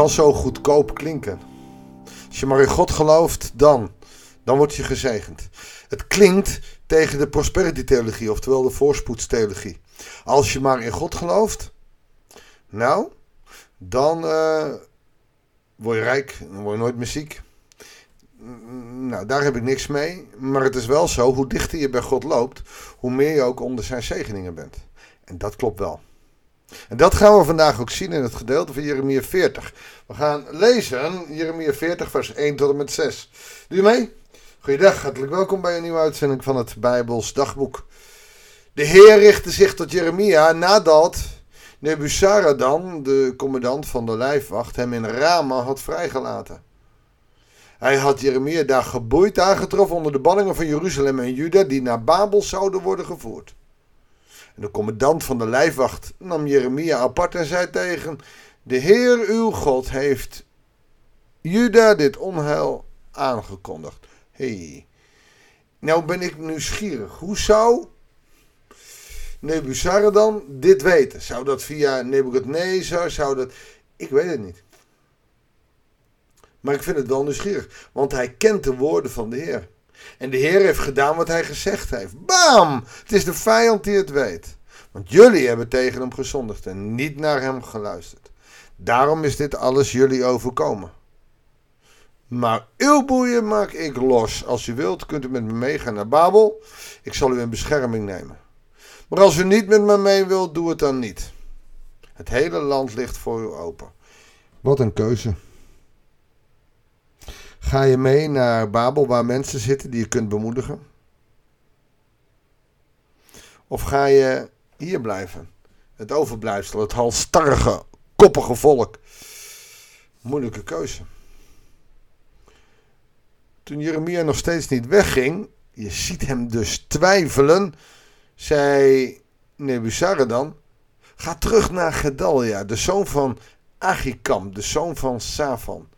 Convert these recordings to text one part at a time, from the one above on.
kan zo goedkoop klinken. Als je maar in God gelooft, dan. Dan word je gezegend. Het klinkt tegen de prosperity theologie, oftewel de voorspoedstheologie. Als je maar in God gelooft, nou, dan uh, word je rijk, dan word je nooit meer ziek. Nou, daar heb ik niks mee. Maar het is wel zo, hoe dichter je bij God loopt, hoe meer je ook onder zijn zegeningen bent. En dat klopt wel. En dat gaan we vandaag ook zien in het gedeelte van Jeremia 40. We gaan lezen Jeremia 40, vers 1 tot en met 6. Doe je mee? Goeiedag, hartelijk welkom bij een nieuwe uitzending van het Bijbels Dagboek. De Heer richtte zich tot Jeremia nadat Nebuzaradan, de commandant van de lijfwacht, hem in Rama had vrijgelaten. Hij had Jeremia daar geboeid aangetroffen onder de banningen van Jeruzalem en Juda die naar Babel zouden worden gevoerd. De commandant van de lijfwacht nam Jeremia apart en zei tegen: De Heer uw God heeft Juda dit onheil aangekondigd. hey, nou ben ik nieuwsgierig. Hoe zou Nebuzaradan dit weten? Zou dat via Nebuchadnezzar? Zou dat... Ik weet het niet. Maar ik vind het wel nieuwsgierig, want hij kent de woorden van de Heer. En de Heer heeft gedaan wat hij gezegd heeft. Bam! Het is de vijand die het weet. Want jullie hebben tegen hem gezondigd en niet naar hem geluisterd. Daarom is dit alles jullie overkomen. Maar uw boeien maak ik los. Als u wilt, kunt u met me meegaan naar Babel. Ik zal u in bescherming nemen. Maar als u niet met me mee wilt, doe het dan niet. Het hele land ligt voor u open. Wat een keuze. Ga je mee naar Babel waar mensen zitten die je kunt bemoedigen? Of ga je hier blijven? Het overblijfsel, het halstarrige, koppige volk. Moeilijke keuze. Toen Jeremia nog steeds niet wegging, je ziet hem dus twijfelen, zei Nebuzaradan, ga terug naar Gedalia, de zoon van Achikam, de zoon van Safan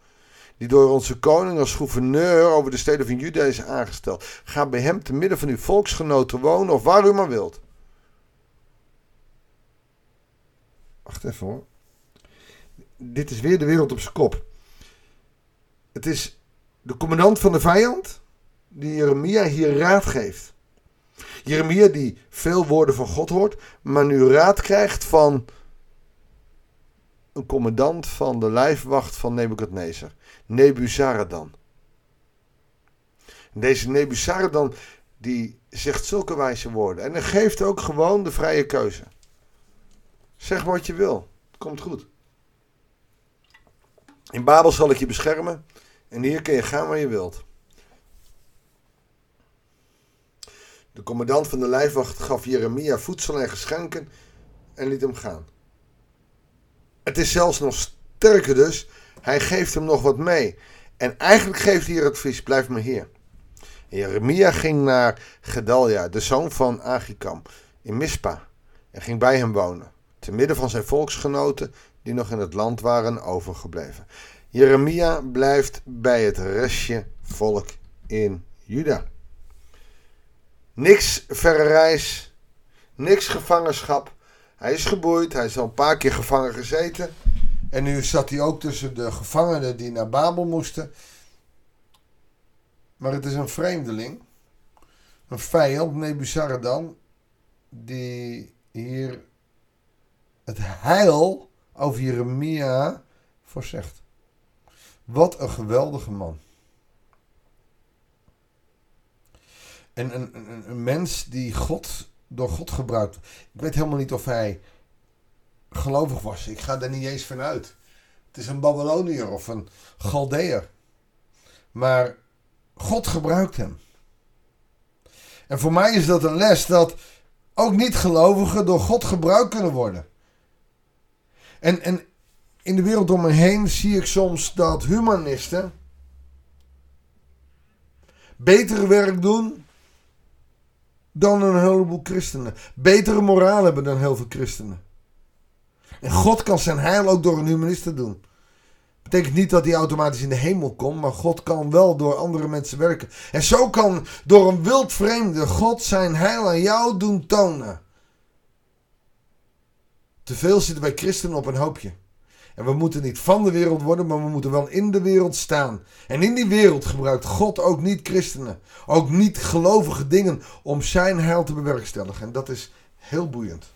die door onze koning als gouverneur over de steden van Juda is aangesteld. Ga bij hem te midden van uw volksgenoten wonen of waar u maar wilt. Wacht even hoor. Dit is weer de wereld op zijn kop. Het is de commandant van de vijand die Jeremia hier raad geeft. Jeremia die veel woorden van God hoort, maar nu raad krijgt van een commandant van de lijfwacht van Nebukadnezar. Nebuzaradan. Deze Nebuzaradan die zegt zulke wijze woorden. En hij geeft ook gewoon de vrije keuze. Zeg wat je wil. Het komt goed. In Babel zal ik je beschermen. En hier kun je gaan waar je wilt. De commandant van de lijfwacht gaf Jeremia voedsel en geschenken en liet hem gaan. Het is zelfs nog sterker dus. Hij geeft hem nog wat mee. En eigenlijk geeft hij hier advies: blijf maar hier. Jeremia ging naar Gedalia, de zoon van Agikam, in Mispa. En ging bij hem wonen, te midden van zijn volksgenoten die nog in het land waren overgebleven. Jeremia blijft bij het restje volk in Juda. Niks verre reis, niks gevangenschap. Hij is geboeid, hij is al een paar keer gevangen gezeten. En nu zat hij ook tussen de gevangenen die naar Babel moesten. Maar het is een vreemdeling, een vijand, Nebuzaradan, die hier het heil over Jeremia voorzegt. Wat een geweldige man. En een, een, een mens die God door God gebruikt. Ik weet helemaal niet of hij gelovig was. Ik ga daar niet eens van uit. Het is een Babyloniër of een Galdeer. Maar God gebruikt hem. En voor mij is dat een les dat ook niet-gelovigen door God gebruikt kunnen worden. En, en in de wereld om me heen zie ik soms dat humanisten beter werk doen dan een heleboel christenen. Betere moraal hebben dan heel veel christenen. En God kan zijn heil ook door een humanist doen. Betekent niet dat hij automatisch in de hemel komt, maar God kan wel door andere mensen werken. En zo kan door een wild vreemde God zijn heil aan jou doen tonen. Te veel zitten wij christenen op een hoopje. En we moeten niet van de wereld worden, maar we moeten wel in de wereld staan. En in die wereld gebruikt God ook niet christenen, ook niet gelovige dingen om zijn heil te bewerkstelligen. En dat is heel boeiend.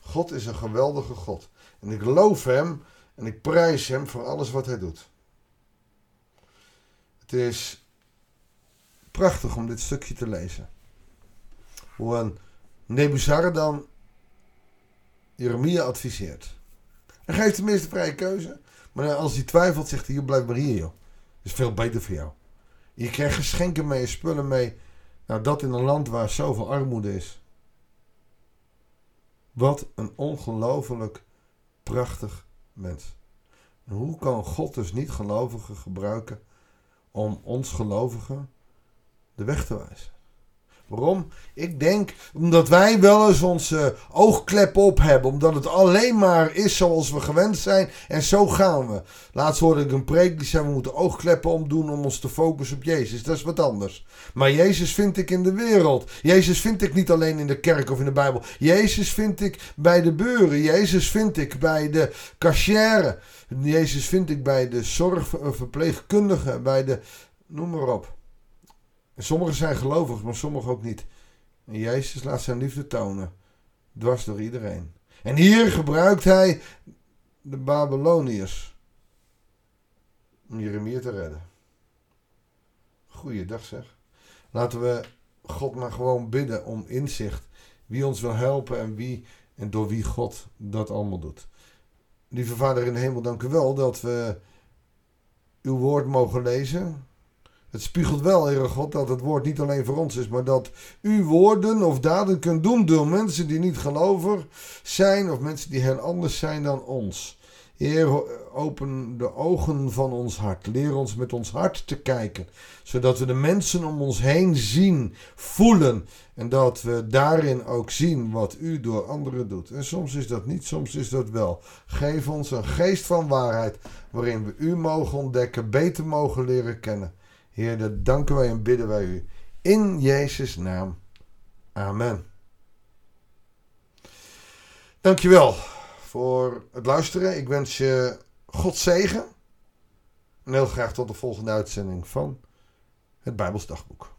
God is een geweldige God. En ik loof hem en ik prijs hem voor alles wat hij doet. Het is prachtig om dit stukje te lezen. Hoe een Nebuzaradan Jeremia adviseert. Hij geeft de meeste vrije keuze. Maar als hij twijfelt, zegt hij: je blijf maar hier, joh. Is veel beter voor jou. Je krijgt geschenken mee, spullen mee. Nou, dat in een land waar zoveel armoede is. Wat een ongelooflijk prachtig mens. En hoe kan God dus niet gelovigen gebruiken om ons gelovigen de weg te wijzen? Waarom? Ik denk omdat wij wel eens onze oogklep op hebben. Omdat het alleen maar is zoals we gewend zijn. En zo gaan we. Laatst hoorde ik een preek die zei we moeten oogkleppen omdoen om ons te focussen op Jezus. Dat is wat anders. Maar Jezus vind ik in de wereld. Jezus vind ik niet alleen in de kerk of in de Bijbel. Jezus vind ik bij de buren. Jezus vind ik bij de cashier. Jezus vind ik bij de zorgverpleegkundige. Bij de... Noem maar op. Sommigen zijn gelovig, maar sommigen ook niet. En Jezus laat zijn liefde tonen. Dwars door iedereen. En hier gebruikt hij de Babyloniërs. Om Jeremia te redden. Goeiedag zeg. Laten we God maar gewoon bidden om inzicht. Wie ons wil helpen en wie en door wie God dat allemaal doet. Lieve Vader in de hemel, dank u wel dat we uw woord mogen lezen. Het spiegelt wel, Heere God, dat het woord niet alleen voor ons is, maar dat u woorden of daden kunt doen door mensen die niet geloven zijn of mensen die heel anders zijn dan ons. Heer, open de ogen van ons hart. Leer ons met ons hart te kijken, zodat we de mensen om ons heen zien, voelen en dat we daarin ook zien wat u door anderen doet. En soms is dat niet, soms is dat wel. Geef ons een geest van waarheid waarin we u mogen ontdekken, beter mogen leren kennen. Heer, dat danken wij en bidden wij u. In Jezus' naam. Amen. Dankjewel voor het luisteren. Ik wens je God zegen. En heel graag tot de volgende uitzending van het Bijbels Dagboek.